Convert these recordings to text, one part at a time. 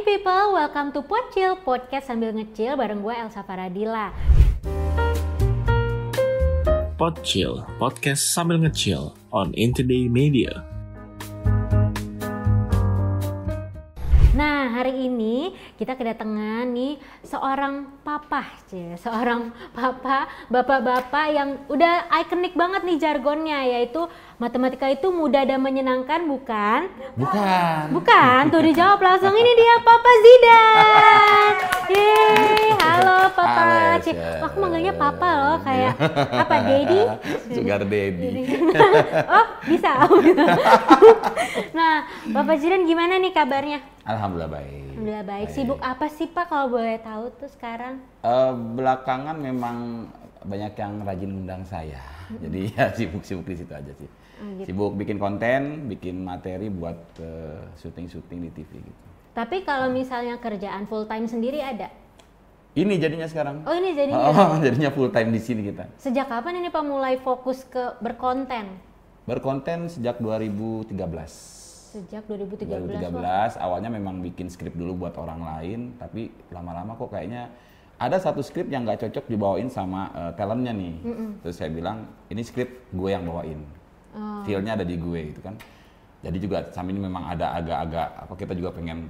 morning people, welcome to Pocil, podcast sambil ngecil bareng gue Elsa Faradila. Podchill, podcast sambil ngecil on Intoday Media. Nah, hari ini kita kedatangan nih seorang papa, cie, seorang papa, bapak-bapak yang udah ikonik banget nih jargonnya, yaitu matematika itu mudah dan menyenangkan, bukan? Bukan. Bukan, tuh dijawab langsung ini dia Papa Zidan. Yeay, halo Papa. Halo, Cie, aku manggilnya Papa loh, kayak apa, Daddy? Sugar daddy. oh, bisa. nah, Bapak Zidan gimana nih kabarnya? Alhamdulillah baik. Alhamdulillah baik. Sibuk apa sih Pak kalau boleh tahu tuh sekarang? Eh, belakangan memang banyak yang rajin undang saya. Jadi ya sibuk-sibuk di situ aja sih. gitu. Sibuk bikin konten, bikin materi buat eh, syuting-syuting di TV gitu. Tapi kalau misalnya kerjaan full time sendiri ada? Ini jadinya sekarang. Oh ini jadi Oh, jadinya full time di sini kita. sejak kapan ini Pak mulai fokus ke berkonten? Berkonten sejak 2013. Sejak 2013. Wah. 2013 awalnya memang bikin skrip dulu buat orang lain tapi lama-lama kok kayaknya ada satu skrip yang nggak cocok dibawain sama eh, talentnya nih terus saya bilang ini skrip gue yang bawain Oh. feelnya ada di gue gitu kan jadi juga sambil ini memang ada agak-agak apa kita juga pengen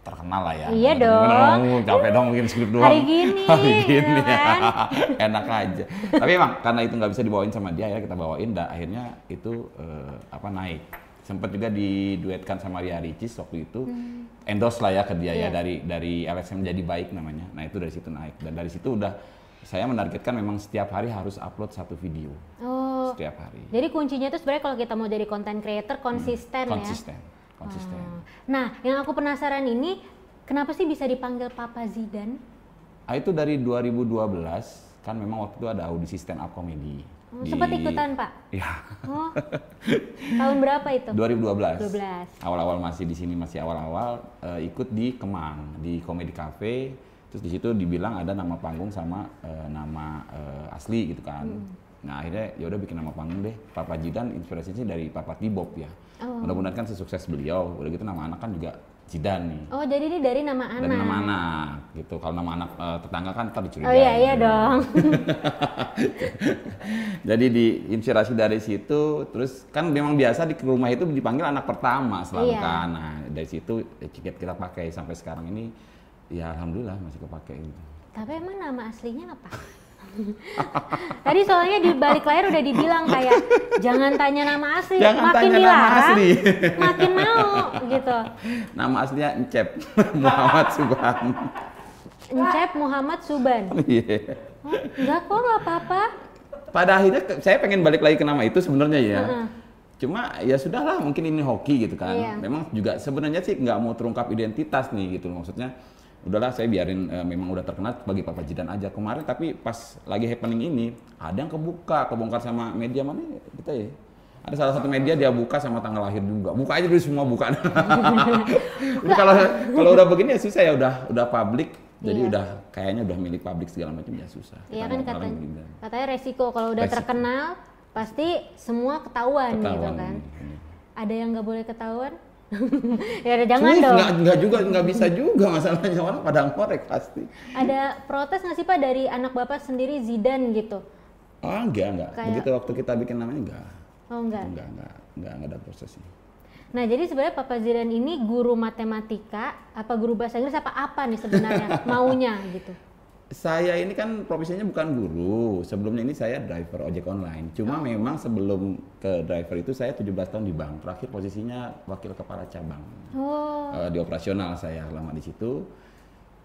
terkenal lah ya Iya dong. pengen, capek dong bikin skrip doang Hari gini, hari gini ya kan? enak aja tapi emang karena itu nggak bisa dibawain sama dia ya kita bawain dan akhirnya itu eh, apa naik sempat juga diduetkan sama Ria Ricis waktu itu. Endorse lah ya ke dia Hmm. Iya. ya dari dari LSM jadi baik namanya. Nah itu dari situ naik. Dan dari situ udah saya menargetkan memang setiap hari harus upload satu video. Oh, setiap hari. Jadi kuncinya itu sebenarnya kalau kita mau jadi content creator konsisten, ya. konsisten. Konsisten. Oh. Nah, yang aku penasaran ini kenapa sih bisa dipanggil Papa Zidan? Ah, itu dari 2012 kan memang waktu itu ada audisi stand up comedy Oh, di- sempat ikutan, Pak? ya Oh, tahun berapa itu? 2012. 12. Awal-awal masih di sini masih awal-awal eh, ikut di Kemang di Comedy Cafe. Terus di situ dibilang ada nama panggung sama eh, nama eh, asli gitu kan. Hmm. Nah akhirnya ya udah bikin nama panggung deh. Papa Jidan inspirasinya dari Papa Tibop ya. Oh. Mudah-mudahan kan sesukses beliau. Udah gitu nama anak kan juga Jidan nih. Oh, jadi ini dari nama anak. Dari nama anak gitu. Kalau nama anak eh, tetangga kan ntar dicurigai. Oh iya iya dong. Jadi diinspirasi dari situ, terus kan memang biasa di rumah itu dipanggil anak pertama selalu Iya. kan. Nah dari situ ya, kita, kita pakai sampai sekarang ini, ya alhamdulillah masih kepake gitu. Tapi emang nama aslinya apa? Tadi soalnya di balik layar udah dibilang kayak jangan tanya nama asli, Jangan makin tanya nama dilarang, asli. makin mau gitu. Nama aslinya Encep Muhammad Subhan. Encep Muhammad Suban. Iya. Oh, enggak kok nggak apa-apa. Pada akhirnya saya pengen balik lagi ke nama itu sebenarnya ya. Heeh. Cuma ya sudahlah mungkin ini hoki gitu kan. Iya. Memang juga sebenarnya sih nggak mau terungkap identitas nih gitu maksudnya. Udahlah saya biarin eh, memang udah terkenal bagi Papa Jidan aja kemarin tapi pas lagi happening ini ada yang kebuka kebongkar sama media mana ya, kita ya. Ada salah satu media dia buka sama tanggal lahir juga. Buka aja dulu semua buka. Jadi kalau kalau udah begini ya susah ya udah udah publik. Jadi Iya. udah kayaknya udah milik publik segala macam ya susah. Iya kan katanya, katanya resiko kalau udah Resiko. terkenal pasti semua ketahuan, gitu Ketahuan kan. ini. Ada yang nggak boleh ketahuan? ya udah jangan Sulit, dong. Nggak, nggak juga, nggak bisa juga masalahnya orang pada ngorek pasti. Ada protes nggak sih pak dari anak bapak sendiri Zidan gitu? Oh enggak, enggak. Kayak- Begitu waktu kita bikin namanya enggak. Oh enggak. Enggak, enggak, enggak, enggak ada prosesnya. Nah, jadi sebenarnya Papa Zidan ini guru matematika, apa guru bahasa Inggris, apa apa nih sebenarnya maunya gitu? Saya ini kan profesinya bukan guru. Sebelumnya ini saya driver ojek online. Cuma memang sebelum ke driver itu saya 17 tahun di bank. Terakhir posisinya wakil kepala cabang. Oh, Eh, di operasional saya lama di situ.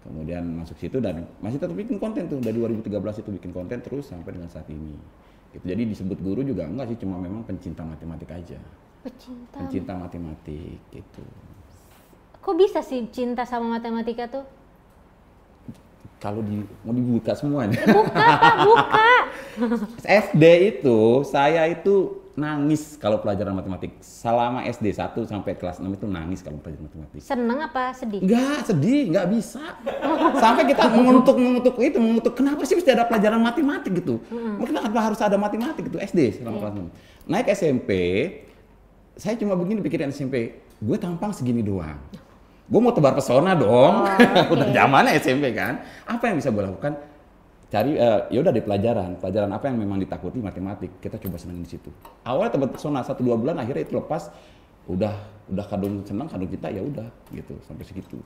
Kemudian masuk situ dan masih tetap bikin konten tuh dari 2013 itu bikin konten terus sampai dengan saat ini. Gitu. Jadi disebut guru juga enggak sih, cuma memang pencinta matematika aja. pecinta. Pencinta matematik gitu. Kok bisa sih cinta sama matematika tuh? Kalau di, mau dibuka semua nih. Buka pak, buka. SD itu saya itu nangis kalau pelajaran matematik. Selama SD 1 sampai kelas 6 itu nangis kalau pelajaran matematik. Seneng apa sedih? Enggak, sedih, enggak bisa. Sampai kita mengutuk mengutuk itu, mengutuk kenapa sih mesti ada pelajaran matematik gitu? Kenapa harus ada matematik gitu SD selama kelas 6. Naik SMP, saya cuma begini pikiran SMP, gue tampang segini doang. Gue mau tebar pesona dong. Oh, Udah oke. zamannya SMP kan. Apa yang bisa gue lakukan? Cari eh, ya udah di pelajaran, pelajaran apa yang memang ditakuti matematik. Kita coba senengin di situ. Awalnya tebar pesona satu dua bulan, akhirnya itu lepas. Udah udah kadung senang, kadung kita ya udah gitu sampai segitu.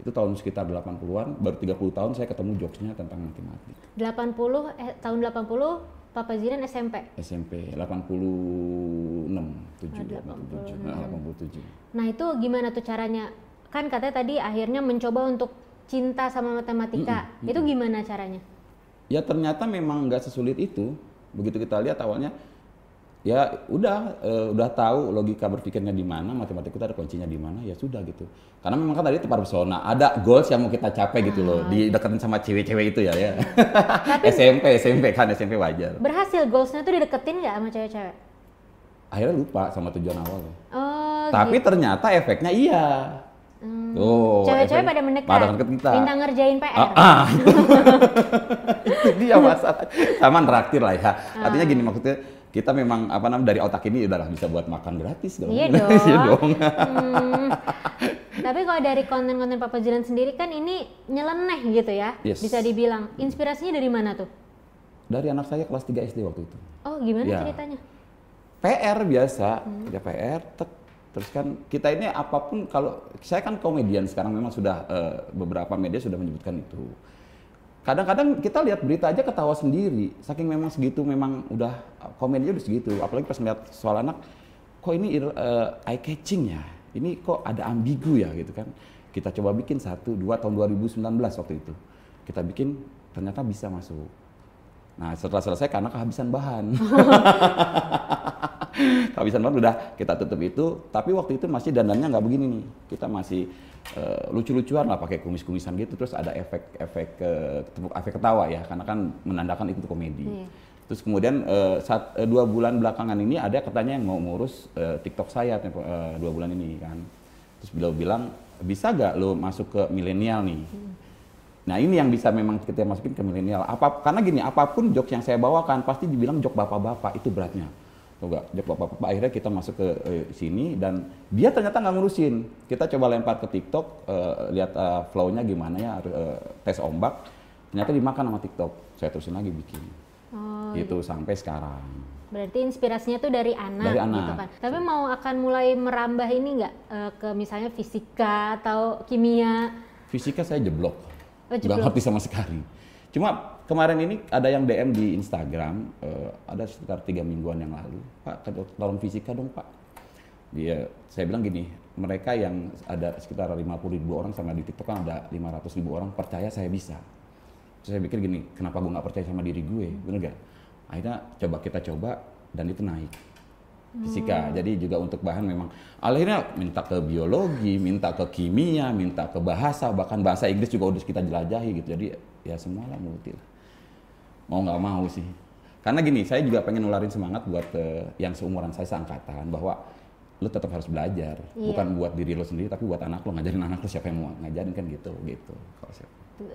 Itu tahun sekitar 80-an, baru 30 tahun saya ketemu jokesnya tentang matematik. 80 eh, tahun 80 Papa Zidan SMP. SMP 86 7 Ah, 87 nah, 87 Nah itu gimana tuh caranya? Kan katanya tadi akhirnya mencoba untuk cinta sama matematika. Itu gimana caranya? ya ternyata memang nggak sesulit itu begitu kita lihat awalnya ya udah eh, udah tahu logika berpikirnya di mana matematika itu ada kuncinya di mana ya sudah gitu karena memang kan tadi tebar pesona ada goals yang mau kita capai gitu loh dideketin sama cewek-cewek itu ya ya SMP SMP kan SMP wajar Berhasil goalsnya tuh dideketin nggak sama cewek-cewek? akhirnya lupa sama tujuan awalnya Oh, tapi gitu. ternyata efeknya iya Hmm. Tuh, Cewek-cewek pada mendekat. pada mendekat kita Minta ngerjain PR. Ah, ah. itu dia masalah. Sama neraktir lah ya. Artinya gini maksudnya kita memang apa namanya dari otak ini udahlah bisa buat makan gratis dong. Iya dong. Iya dong. Hmm. Tapi kalau dari konten-konten Papa Zidan sendiri kan ini nyeleneh gitu ya, Yes. bisa dibilang. Inspirasinya dari mana tuh? Dari anak saya kelas 3 SD waktu itu. Oh gimana Ya. ceritanya? PR biasa, Hmm. ya PR, tek. Terus kan kita ini apa pun kalau saya kan komedian sekarang memang sudah eh, beberapa media sudah menyebutkan itu. Kadang-kadang kita lihat berita aja ketawa sendiri, saking memang segitu memang udah komedinya udah segitu. Apalagi pas ngeliat soal anak, kok ini eye catching ya, ini kok ada ambigu ya gitu kan. Kita coba bikin satu, dua tahun 2019 waktu itu. Kita bikin ternyata bisa masuk. Nah setelah selesai karena kehabisan bahan. kehabisan bahan udah kita tutup itu. Tapi waktu itu masih dandannya nggak begini nih. Kita masih eh, lucu-lucuan lah pakai kumis-kumisan gitu. Terus ada efek-efek eh, tepuk- efek ketawa ya karena kan menandakan itu komedi. Iya. terus kemudian eh, saat eh, dua bulan belakangan ini ada katanya yang mau ngurus eh, TikTok saya eh, dua bulan ini kan. Terus beliau bilang bisa gak lo masuk ke milenial nih? Nah ini yang bisa memang kita masukin ke milenial. Apa karena gini, apa pun jokes yang saya bawakan pasti dibilang jok bapak-bapak itu beratnya. Jok bapak-bapak akhirnya kita masuk ke eh, sini dan dia ternyata nggak ngurusin. Kita coba lempar ke TikTok, eh, lihat eh, flow-nya gimana ya, eh, tes ombak. Ternyata dimakan sama TikTok. Saya terusin lagi bikin. Oh, Itu sampai sekarang. berarti inspirasinya tuh dari anak, Dari anak. gitu kan. Tapi mau akan mulai merambah ini nggak eh, ke misalnya fisika atau kimia? Fisika saya jeblok. Oh, Nggak jeblok. ngerti sama sekali. Cuma kemarin ini ada yang DM di Instagram, eh, ada sekitar tiga mingguan yang lalu. Pak, tolong fisika dong Pak. Dia, saya bilang gini, mereka yang ada sekitar 50 ribu orang sama di TikTok kan ada 500 ribu orang percaya saya bisa. Terus saya pikir gini, kenapa gue nggak percaya sama diri gue, bener gak? Akhirnya coba kita coba dan itu naik fisika. Jadi juga untuk bahan memang akhirnya minta ke biologi, minta ke kimia, minta ke bahasa, bahkan bahasa Inggris juga udah kita jelajahi gitu. Jadi ya semua lah multi lah. Mau nggak mau sih. Karena gini, saya juga pengen nularin semangat buat eh, yang seumuran saya seangkatan bahwa lu tetap harus belajar, Iya. bukan buat diri lo sendiri tapi buat anak lo ngajarin anak lo siapa yang mau ngajarin kan gitu gitu. Kalau saya-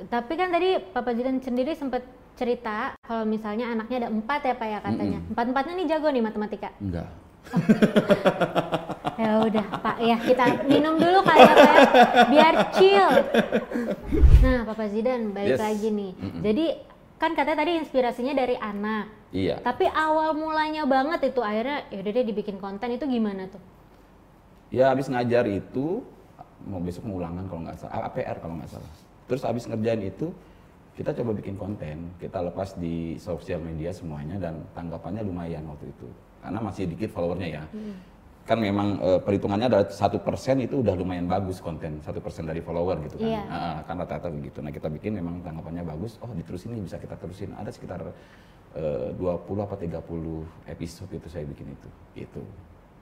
Tapi kan tadi Papa Zidan sendiri sempat cerita kalau misalnya anaknya ada empat ya Pak ya katanya. Empat-empatnya nih jago nih matematika. Enggak. Ya udah Pak ya kita minum dulu kali ya Pak ya, biar chill. Nah Papa Zidan balik Yes. lagi nih. Jadi kan katanya tadi inspirasinya dari anak. Iya. Tapi awal mulanya banget itu akhirnya ya udah deh dibikin konten itu gimana tuh? Ya habis ngajar itu mau besok mau ulangan kalau nggak salah, APR kalau nggak salah. Terus habis ngerjain itu kita coba bikin konten, kita lepas di sosial media semuanya dan tanggapannya lumayan waktu itu. Karena masih dikit followernya ya. Kan memang eh, perhitungannya adalah satu persen itu udah lumayan bagus konten, satu persen dari follower gitu kan. Iya. Ah, kan rata-rata begitu. Nah kita bikin memang tanggapannya bagus. Oh diterusin nih bisa kita terusin. Ada sekitar eh, 20 apa 30 episode itu saya bikin itu. Itu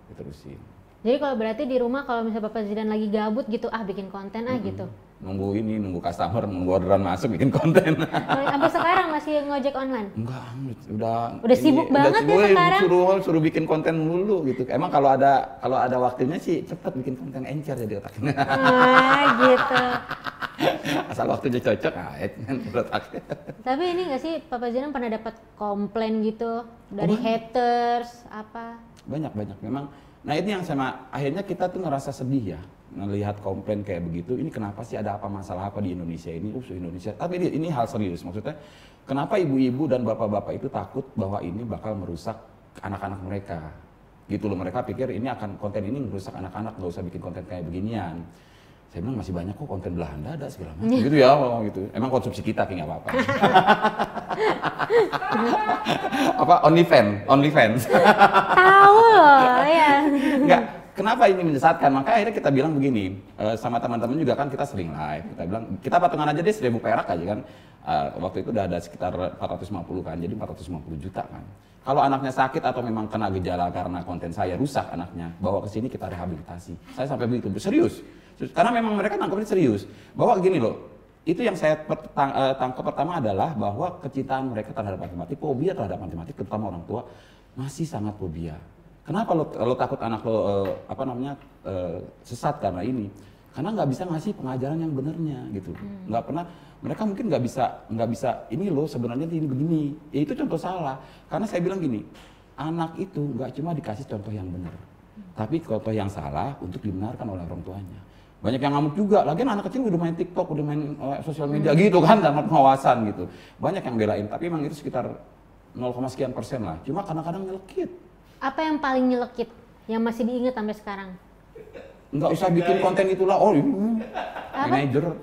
diterusin. Jadi kalau berarti di rumah kalau misalnya Bapak Zidan lagi gabut gitu ah bikin konten ah gitu. Nunggu ini nunggu customer nunggu orderan masuk bikin konten Sampai sekarang masih ngojek online. enggak udah Udah sibuk banget ya woy, sekarang. suruh suruh bikin konten mulu gitu emang kalau ada kalau ada waktunya sih cepet bikin konten encer jadi otaknya Ah gitu. asal waktunya cocok ah kan otaknya Tapi ini nggak sih Papa Zidan pernah dapat komplain gitu dari Oh, haters apa? banyak banyak memang Nah ini yang sama akhirnya kita tuh ngerasa sedih ya melihat komplain kayak begitu. Ini kenapa sih ada apa masalah apa di Indonesia ini? Uh, Indonesia. Tapi ini, ini hal serius maksudnya. Kenapa ibu-ibu dan bapak-bapak itu takut bahwa ini bakal merusak anak-anak mereka? Gitu loh mereka pikir ini akan konten ini merusak anak-anak nggak usah bikin konten kayak beginian. Saya bilang masih banyak kok konten Belanda ada segala macam gitu ya ngomong gitu. Emang konsumsi kita kayak nggak apa-apa. apa OnlyFans, OnlyFans. Tahu loh, ya. Enggak, kenapa ini menyesatkan? Maka akhirnya kita bilang begini, eh, sama teman-teman juga kan kita sering live. Kita bilang, kita patungan aja deh 1000 perak aja kan. Eh, waktu itu udah ada sekitar 450 kan, jadi 450 juta kan. Kalau anaknya sakit atau memang kena gejala karena konten saya rusak anaknya, bawa ke sini kita rehabilitasi. Saya sampai begitu, serius. Karena memang mereka tangkapnya serius. Bahwa gini loh, itu yang saya eh, tangkap pertama adalah bahwa kecintaan mereka terhadap matematik, fobia terhadap matematik, terutama orang tua, masih sangat fobia. Kenapa lo, lo takut anak lo eh, apa namanya eh, sesat karena ini? Karena nggak bisa ngasih pengajaran yang benernya gitu. Nggak pernah mereka mungkin nggak bisa nggak bisa ini loh sebenarnya ini begini. Ya itu contoh salah. Karena saya bilang gini, anak itu nggak cuma dikasih contoh yang benar, tapi contoh yang salah untuk dibenarkan oleh orang tuanya. Banyak yang ngamuk juga. Lagian anak kecil udah main TikTok, udah main eh, sosial media gitu kan, tanpa pengawasan gitu. Banyak yang belain, tapi emang itu sekitar 0, sekian persen lah. Cuma kadang-kadang nyelekit. Apa yang paling nyelekit? Yang masih diingat sampai sekarang? nggak usah bikin konten itulah. Oh ini manajer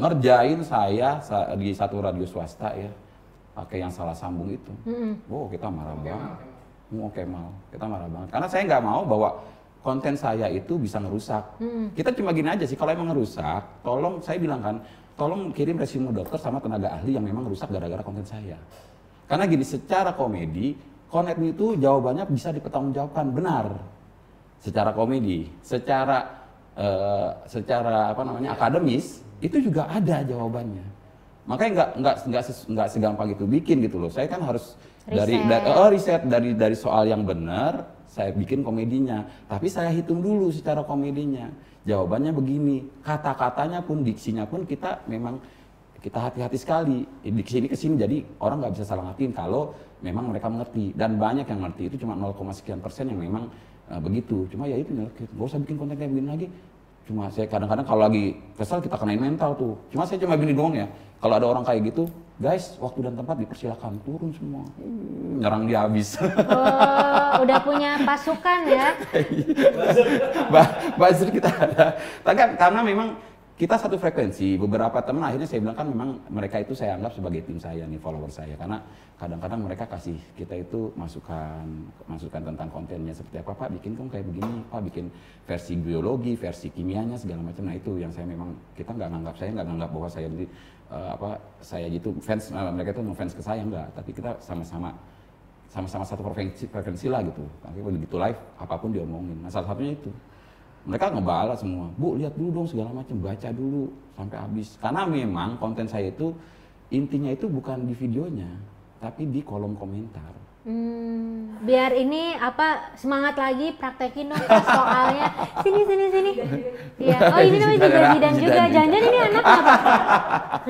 ngerjain saya sa- di satu radio swasta ya. Pakai yang salah sambung itu. Oh kita marah banget. Mau Kemal kita marah banget. Karena saya nggak mau bahwa konten saya itu bisa ngerusak. Kita cuma gini aja sih. Kalau emang ngerusak tolong saya bilang kan tolong kirim resume dokter sama tenaga ahli yang memang rusak gara-gara konten saya. Karena gini secara komedi konten itu jawabannya bisa dipertanggungjawabkan benar secara komedi, secara eh, secara apa namanya akademis itu juga ada jawabannya. Makanya nggak nggak nggak nggak segampang itu bikin gitu loh. Saya kan harus dari Riset. da- oh, riset dari dari soal yang benar, saya bikin komedinya. Tapi saya hitung dulu secara komedinya. Jawabannya begini, kata-katanya pun diksinya pun kita memang kita hati-hati sekali. Di sini ke sini jadi orang nggak bisa salah ngertiin kalau memang mereka mengerti. Dan banyak yang ngerti. Itu cuma 0, sekian persen yang memang eh, begitu. Cuma ya itu nyelekit gak usah bikin konten kayak begini lagi. Cuma saya kadang-kadang kalau lagi kesal kita kenain mental tuh. Cuma saya cuma gini doang ya. Kalau ada orang kayak gitu guys waktu dan tempat dipersilakan. Turun semua. Hmm, nyerang dia habis. Oh, udah punya pasukan ya? Ba- buzzer kita ada. Tapi kan karena memang kita satu frekuensi, beberapa teman akhirnya saya bilang kan memang mereka itu saya anggap sebagai tim saya nih, follower saya. Karena kadang-kadang mereka kasih kita itu masukan, masukan tentang kontennya seperti apa, Pak bikin dong kayak begini, Pak bikin versi biologi, versi kimianya segala macam. Nah itu yang saya memang kita nggak nganggap saya nggak nganggap bahwa saya di eh, apa saya gitu fans eh, mereka itu fans ke saya enggak, tapi kita sama-sama sama-sama satu frekuensi, frekuensi lah gitu. Tapi begitu live apa pun diomongin. Nah salah satunya itu mereka ngebalas semua. Bu lihat dulu dong segala macam, baca dulu sampai habis. Karena memang konten saya itu intinya itu bukan di videonya, tapi di kolom komentar. Hmm, biar ini apa semangat lagi praktekin dong soalnya sini sini sini. Iya. Oh ini namanya juga Zidan juga. Zidan. Jangan ini anak apa?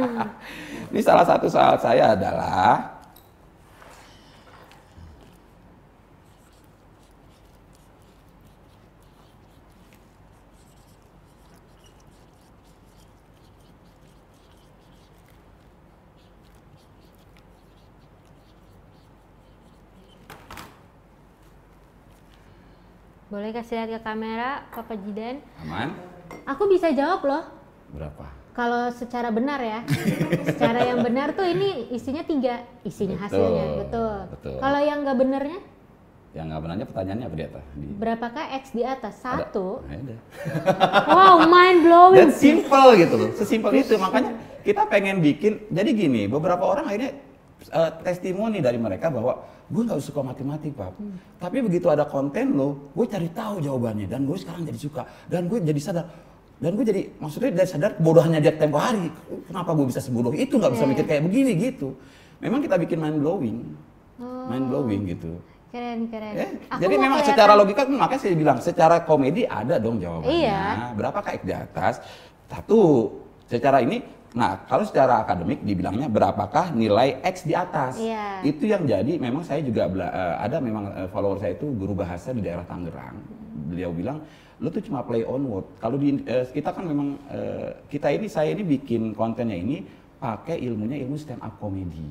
Ini salah satu soal saya adalah Boleh kasih lihat ke kamera, Papa Jidan. aman Aku bisa jawab loh. berapa? Kalau secara benar ya, secara yang benar tuh ini isinya tiga, isinya Betul, hasilnya, betul. betul. Kalau yang nggak benernya, Yang nggak benarnya pertanyaannya apa di atas? Di, berapakah X di atas? Satu. Nah, ada. Wow, mind blowing. Dan simple gitu loh, sesimpel itu. Makanya kita pengen bikin, jadi gini, beberapa orang akhirnya eh, testimoni dari mereka bahwa gue nggak suka matematik pak, tapi begitu ada konten lo, gue cari tahu jawabannya dan gue sekarang jadi suka dan gue jadi sadar dan gue jadi maksudnya dari sadar bodohnya dia tempo hari, kenapa gue bisa sebodoh itu nggak bisa Iya, mikir kayak begini gitu. Memang kita bikin mind blowing, Oh. mind blowing gitu. Keren, keren. Aku jadi memang kelihatan- secara logika makanya saya bilang secara komedi ada dong jawabannya. Iya. Berapa X di atas? Satu, secara ini Nah, kalau secara akademik dibilangnya berapakah nilai X di atas? Iya. Itu yang jadi memang saya juga eh, ada memang eh, follower saya itu guru bahasa di daerah Tangerang. Beliau bilang, "Lu tuh cuma play on word." Kalau di eh, kita kan memang kita ini saya ini bikin kontennya ini pakai ilmunya ilmu stand up comedy.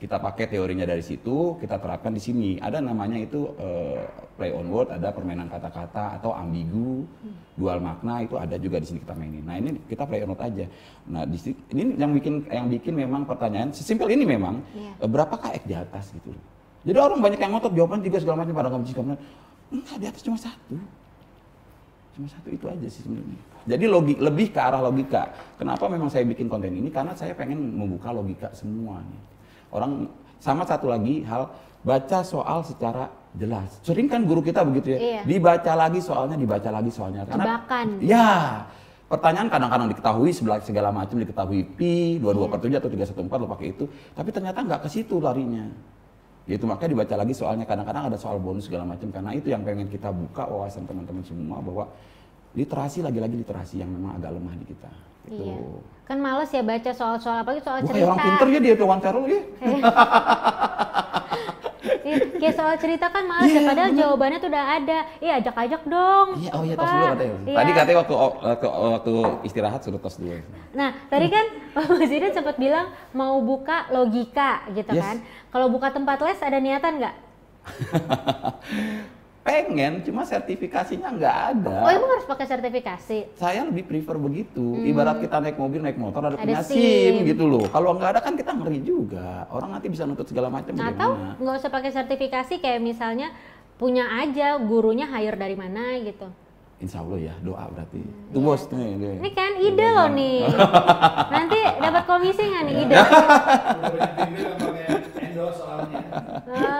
Kita pakai teorinya dari situ, kita terapkan di sini. Ada namanya itu eh, play on word, ada permainan kata-kata atau ambigu, dual makna itu ada juga di sini kita mainin. Nah ini kita play on word aja. Nah di sini ini yang bikin yang bikin memang pertanyaan sesimpel ini memang Iya. eh, berapakah X di atas gitu. Jadi orang banyak yang ngotot jawaban tiga segala macam pada bisa jawab. Enggak di atas cuma satu. Cuma satu itu aja sih sebenarnya. Jadi logi, lebih ke arah logika. Kenapa memang saya bikin konten ini? Karena saya pengen membuka logika semua nih. Orang sama satu lagi hal baca soal secara jelas. Sering kan guru kita begitu ya. Iya. Dibaca lagi soalnya, dibaca lagi soalnya. Jebakan. Ya. Pertanyaan kadang-kadang diketahui sebelah segala macam diketahui pi, 22 Iya. per 7 atau 314 lo pakai itu. Tapi ternyata nggak ke situ larinya. Itu makanya dibaca lagi soalnya kadang-kadang ada soal bonus segala macam karena itu yang pengen kita buka wawasan teman-teman semua bahwa literasi lagi-lagi literasi yang memang agak lemah di kita. Gitu. Iya. Kan males ya baca soal-soal apalagi soal Wah, cerita. orang pinter ya dia tuh wawancara lu ya. Iya, kayak soal cerita kan males ya, Iya, padahal bener. jawabannya tuh udah ada. Iya, ajak-ajak dong. Iya, oh iya tos dulu katanya. Iya. Tadi katanya waktu waktu, waktu istirahat suruh tos dulu. Nah, tadi kan Pak Presiden sempat bilang mau buka logika gitu Yes. kan. Kalau buka tempat les ada niatan nggak? Pengen, cuma sertifikasinya nggak ada. Oh, emang harus pakai sertifikasi? saya lebih prefer begitu. Ibarat kita naik mobil, naik motor ada, Hmm. Ada punya SIM. SIM gitu loh. Kalau nggak ada kan kita ngeri juga. Orang nanti bisa nuntut segala macam Atau nggak usah pakai sertifikasi kayak misalnya punya aja gurunya hire dari mana gitu. Insya Allah ya, doa berarti. Hmm, Itu bos nih. iya. Ini kan ide loh nih. Nanti dapat komisi nggak nih ide? Ah,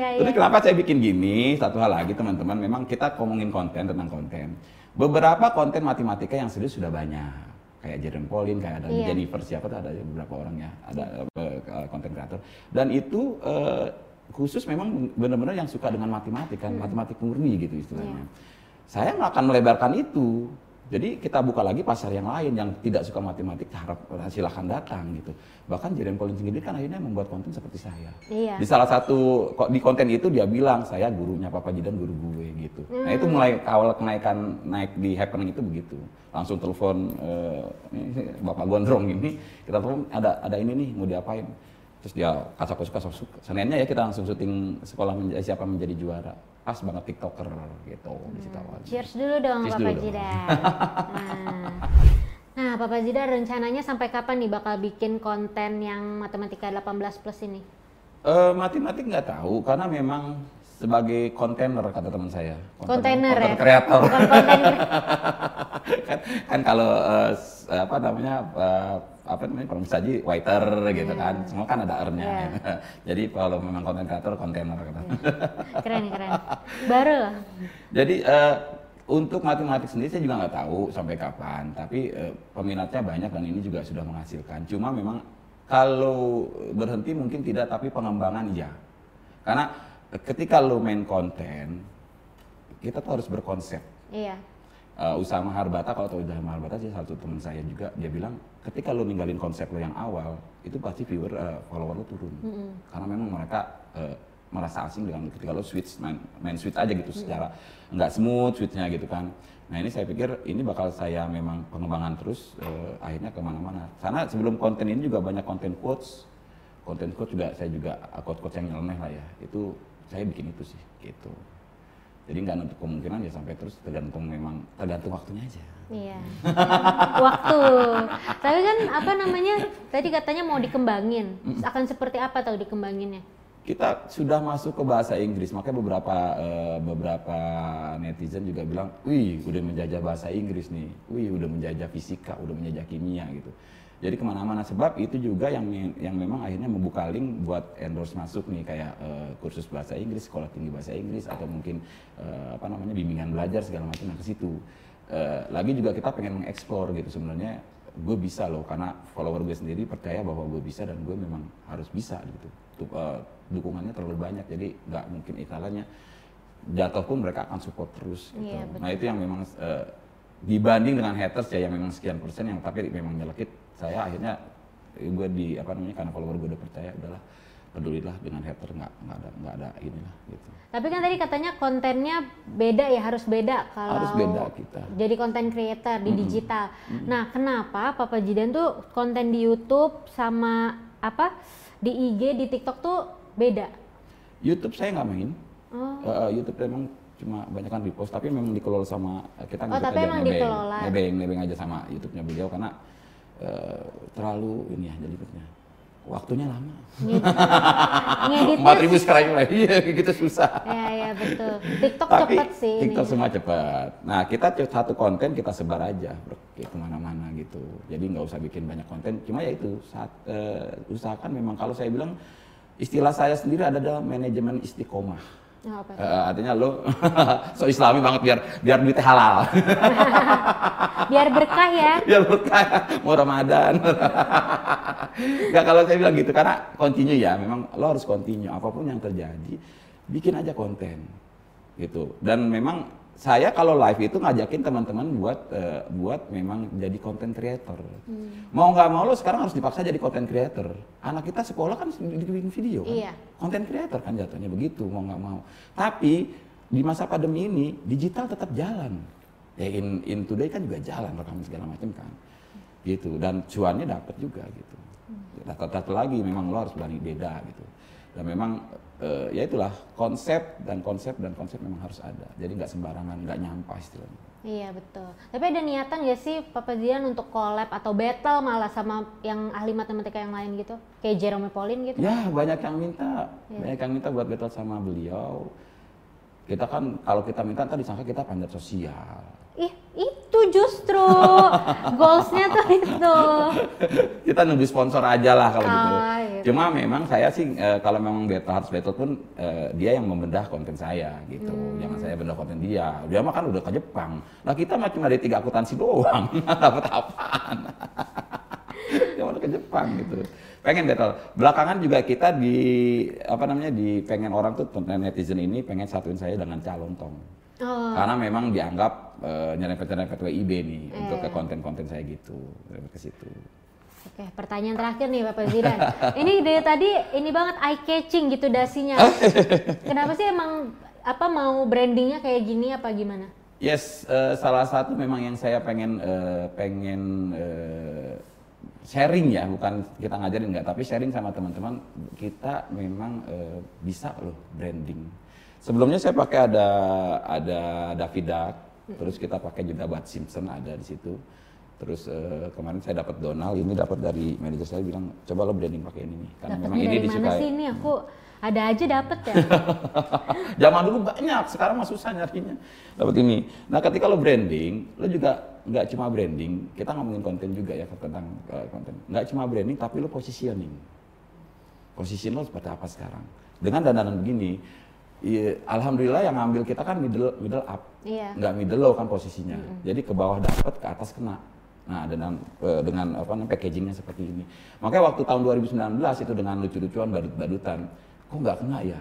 Iya, iya. Kenapa saya bikin gini? Satu hal lagi teman-teman, memang kita ngomongin konten tentang konten. Beberapa konten matematika yang serius sudah banyak. Kayak Jeremy Pauline, kayak ada Iya. Jennifer siapa tuh ada beberapa orang ya, ada eh, konten kreator. Dan itu eh, khusus memang benar-benar yang suka dengan matematika, Hmm. matematik murni gitu istilahnya. Iya. Saya nggak akan melebarkan itu. Jadi kita buka lagi pasar yang lain yang tidak suka matematik, harap silahkan datang gitu. Bahkan Jeremy Pauline sendiri kan akhirnya membuat konten seperti saya. Iya. Di salah satu di konten itu dia bilang saya gurunya Papa Jidan guru gue gitu. Nah itu mulai awal kenaikan naik di happening itu begitu. Langsung telepon eh, Bapak Gondrong ini kita telepon ada ada ini nih mau diapain. Terus dia kasak kusuk kasak kusuk. Seninnya ya kita langsung syuting sekolah menjadi siapa menjadi juara. Pas banget tiktoker gitu di situ awalnya. Cheers dulu dong Cheers Papa dulu. Jidan. Nah. Nah, Papa Jidan rencananya sampai kapan nih bakal bikin konten yang matematika 18 plus ini? Eh, matematik nggak tahu karena memang sebagai kontainer kata teman saya. Kontainer ya? kreator. Bukan konten kan, kan kalau s- apa namanya eh, apa namanya kalau saji waiter gitu kan semua kan ada R-nya Iya. jadi kalau memang konten kreator kontainer kata. keren keren. Baru loh. jadi eh, untuk matematik sendiri saya juga nggak tahu sampai kapan tapi eh, peminatnya banyak dan ini juga sudah menghasilkan cuma memang kalau berhenti mungkin tidak tapi pengembangan iya karena ketika lo main konten kita tuh harus berkonsep Iya. Uh, Usama Harbata kalau tahu Usama Harbata sih satu teman saya juga dia bilang ketika lo ninggalin konsep lo yang awal itu pasti viewer uh, follower lo turun. Karena memang mereka uh, merasa asing dengan ketika lo switch main, main switch aja gitu secara nggak smooth switchnya gitu kan. Nah ini saya pikir ini bakal saya memang pengembangan terus uh, akhirnya ke mana-mana. Karena sebelum konten ini juga banyak konten quotes. Konten quotes juga saya juga uh, quotes-quotes yang nyeleneh lah ya. Itu saya bikin itu sih gitu jadi nggak nutup kemungkinan ya sampai terus tergantung memang tergantung waktunya aja. Iya. Waktu. Tapi kan apa namanya? Tadi katanya mau dikembangin. Akan seperti apa tahu dikembanginnya? Kita sudah masuk ke bahasa Inggris, makanya beberapa eh, beberapa netizen juga bilang, wih udah menjajah bahasa Inggris nih, wih udah menjajah fisika, udah menjajah kimia gitu. Jadi ke mana-mana sebab itu juga yang yang memang akhirnya membuka link buat endorse masuk nih kayak eh, kursus bahasa Inggris, sekolah tinggi bahasa Inggris atau mungkin eh, apa namanya bimbingan belajar segala macam nah ke situ. Eh, lagi juga kita pengen mengeksplor gitu sebenarnya gue bisa loh karena follower gue sendiri percaya bahwa gue bisa dan gue memang harus bisa gitu. Du- eh, dukungannya terlalu banyak jadi nggak mungkin istilahnya jatuh pun mereka akan support terus. Gitu. Betul. nah itu yang memang eh, dibanding dengan haters ya yang memang sekian persen yang tapi memang nyelekit saya akhirnya gue di apa namanya karena follower gue udah percaya udahlah pedulilah dengan hater nggak nggak ada nggak ada inilah gitu Tapi kan tadi katanya kontennya beda ya harus beda kalau Harus beda kita. jadi konten creator di digital. Nah, kenapa Papa Jidan tuh konten di YouTube sama apa di IG di TikTok tuh beda? YouTube saya nggak main Oh. Eh, YouTube memang cuma banyak kan repost tapi memang dikelola sama kita Oh, tapi emang dikelola. nebeng nebeng aja sama YouTube-nya beliau karena eh, terlalu ini ya jelibetnya waktunya lama empat ribu sekarang mulai iya gitu susah Ya ya betul. TikTok tapi cepet sih TikTok ini. semua cepat. Nah kita satu konten kita sebar aja bro, ke ke mana-mana gitu. Jadi nggak usah bikin banyak konten. Cuma ya itu saat eh, usahakan memang kalau saya bilang istilah saya sendiri ada dalam manajemen istiqomah. Oh, apa? Eh, artinya lo so islami banget biar biar duitnya halal. Biar berkah ya. biar berkah mau Ramadan. Nggak kalau saya bilang gitu karena continue ya memang lo harus continue apa pun yang terjadi bikin aja konten gitu dan memang saya kalau live itu ngajakin teman-teman buat eh, buat memang jadi content creator. Mau nggak mau lo sekarang harus dipaksa jadi content creator. Anak kita sekolah kan bikin video kan? Iya. content creator kan jatuhnya begitu mau nggak mau. Tapi di masa pandemi ini digital tetap jalan. Ya in, in today kan juga jalan rekaman segala macam kan. Gitu dan cuannya dapat juga gitu. Satu lagi memang lo harus berani beda gitu. Dan memang eh, ya itulah konsep dan konsep dan konsep memang harus ada jadi nggak sembarangan nggak nyampah istilahnya Iya betul. Tapi ada niatan gak sih Papa Jidan untuk collab atau battle malah sama yang ahli matematika yang lain gitu? Kayak Jerome Pauline gitu? ya banyak yang minta Iya. banyak yang minta buat battle sama beliau kita kan kalau kita minta tadi disangka kita panjat sosial Ih, itu justru goalsnya tuh itu. kita nunggu sponsor aja lah kalau gitu. Ah, gitu. Cuma memang saya sih eh, kalau memang battle harus battle pun eh, dia yang membedah konten saya gitu. Hmm. Jangan saya bedah konten dia. Dia mah kan udah ke Jepang. Nah kita mah cuma dari tiga akuntansi doang. Dapat apaan? dia udah ke Jepang gitu. Pengen battle. Belakangan juga kita di apa namanya di pengen orang tuh netizen ini pengen satuin saya dengan calon tong. Oh, Karena memang dianggap eh, nyerempet-nyerempet WIB nih untuk Iya. ke konten-konten saya gitu. Ke situ. Oke, pertanyaan terakhir nih Bapak Zidan. ini dari tadi ini banget eye catching gitu dasinya. Kenapa sih emang apa mau brandingnya kayak gini apa gimana? Yes, eh, salah satu memang yang saya pengen eh, pengen eh, sharing ya, bukan kita ngajarin nggak, tapi sharing sama teman-teman kita memang eh, bisa loh branding. Sebelumnya saya pakai ada ada David Duck, terus kita pakai juga Bud Simpson ada di situ. Terus eh, kemarin saya dapat Donald, ini dapat dari manajer saya bilang coba lo branding pakai ini nih, karena memang ini dari mana disukai. sih ini aku ada aja dapet ya. Zaman dulu banyak, sekarang mah susah nyarinya. Dapat ini. Nah, ketika lo branding, lo juga nggak cuma branding, kita ngomongin konten juga ya tentang uh, konten. Nggak cuma branding, tapi lo positioning. Position lo seperti apa sekarang? Dengan dandanan begini, iya, alhamdulillah yang ngambil kita kan middle middle up, Iya. nggak middle low kan posisinya. Jadi ke bawah dapat, ke atas kena. Nah, dengan eh, dengan apa namanya packagingnya seperti ini. Makanya waktu tahun 2019 itu dengan lucu-lucuan badut-badutan, kok nggak kena ya?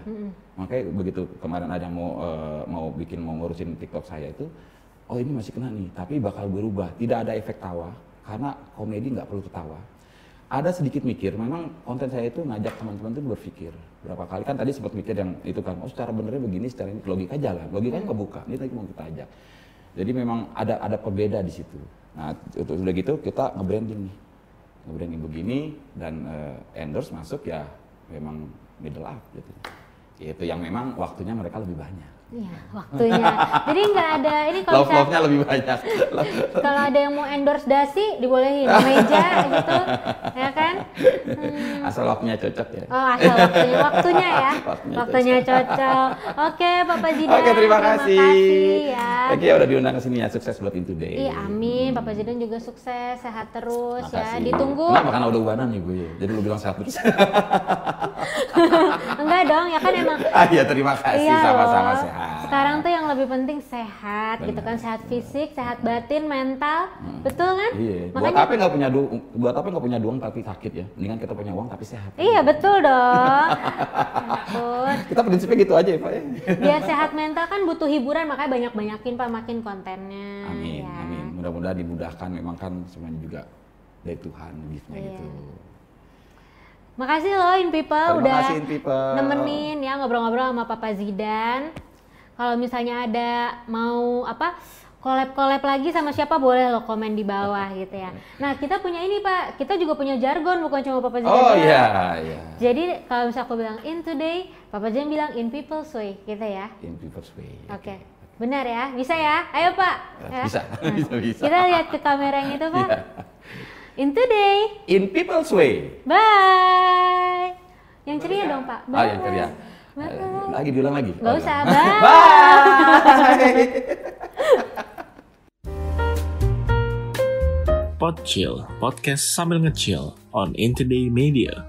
Makanya begitu kemarin ada yang mau eh, mau bikin mau ngurusin TikTok saya itu, oh ini masih kena nih, tapi bakal berubah. Tidak ada efek tawa karena komedi nggak perlu ketawa. Ada sedikit mikir, memang konten saya itu ngajak teman-teman itu berpikir berapa kali kan tadi sempat mikir yang itu kan, oh secara benernya begini, secara ini logika jalan, logikanya kebuka. Ini tadi mau kita ajak. Jadi memang ada ada pembeda di situ. Nah, itu udah gitu kita nge-branding nih. Nge-branding begini dan eh, endorse masuk ya memang middle up gitu. Itu yang memang waktunya mereka lebih banyak. Iya, waktunya. Jadi nggak ada ini kalau Love love-nya lebih banyak. kalau ada yang mau endorse dasi dibolehin meja gitu, ya kan? Hmm. Asal waktunya cocok ya. Oh, asal waktunya, waktunya ya. Waktunya Waktunya cocok. Oke, Bapak Zidan. Oke, terima kasih. ya. Thank you udah diundang ke sini ya. Sukses buat In Today. Iya, amin. Bapak Zidan juga sukses, sehat terus ya. Makasih. Ditunggu. Kenapa? Karena udah ubanan nih gue. Jadi lu bilang sehat terus. Enggak dong, ya kan emang ah, iya, terima kasih. Iya Sama-sama loh. sehat. Sekarang tuh yang lebih penting sehat gitu Benar. kan, sehat fisik, sehat batin, mental. Betul kan? Iya. Buat Makanya apa nggak punya duit? Buat apa nggak punya uang tapi sakit ya? Mendingan kita punya uang tapi sehat. Iya, betul dong. Ampun. Kita prinsipnya gitu aja ya Pak ya. Biar sehat mental kan butuh hiburan, makanya banyak-banyakin Pak makin kontennya. Amin, ya. amin. mudah-mudahan dimudahkan memang kan semuanya juga dari Tuhan giftnya Iya. gitu. Makasih loh In People Terima udah kasih, In People. nemenin ya ngobrol-ngobrol sama Papa Zidan. Kalau misalnya ada mau apa collab-collab lagi sama siapa boleh lo komen di bawah gitu ya. Nah kita punya ini Pak, kita juga punya jargon bukan cuma Papa Zidan. Oh iya, iya. Jadi kalau misalnya aku bilang in today, Papa Zidan bilang in people's way gitu ya. In people's way. Oke. Benar ya? Bisa ya? Ayo Pak. Ya. Bisa, Nah, bisa, bisa. Kita lihat ke kamera yang itu Pak. Iya. In today. In people's way. Bye. Yang ceria dong Pak. Ah, yang ceria. Bye. Lagi diulang lagi. Gak Oh, usah. Bye. Bye. Pod Chill, podcast sambil nge-chill on Intoday Media.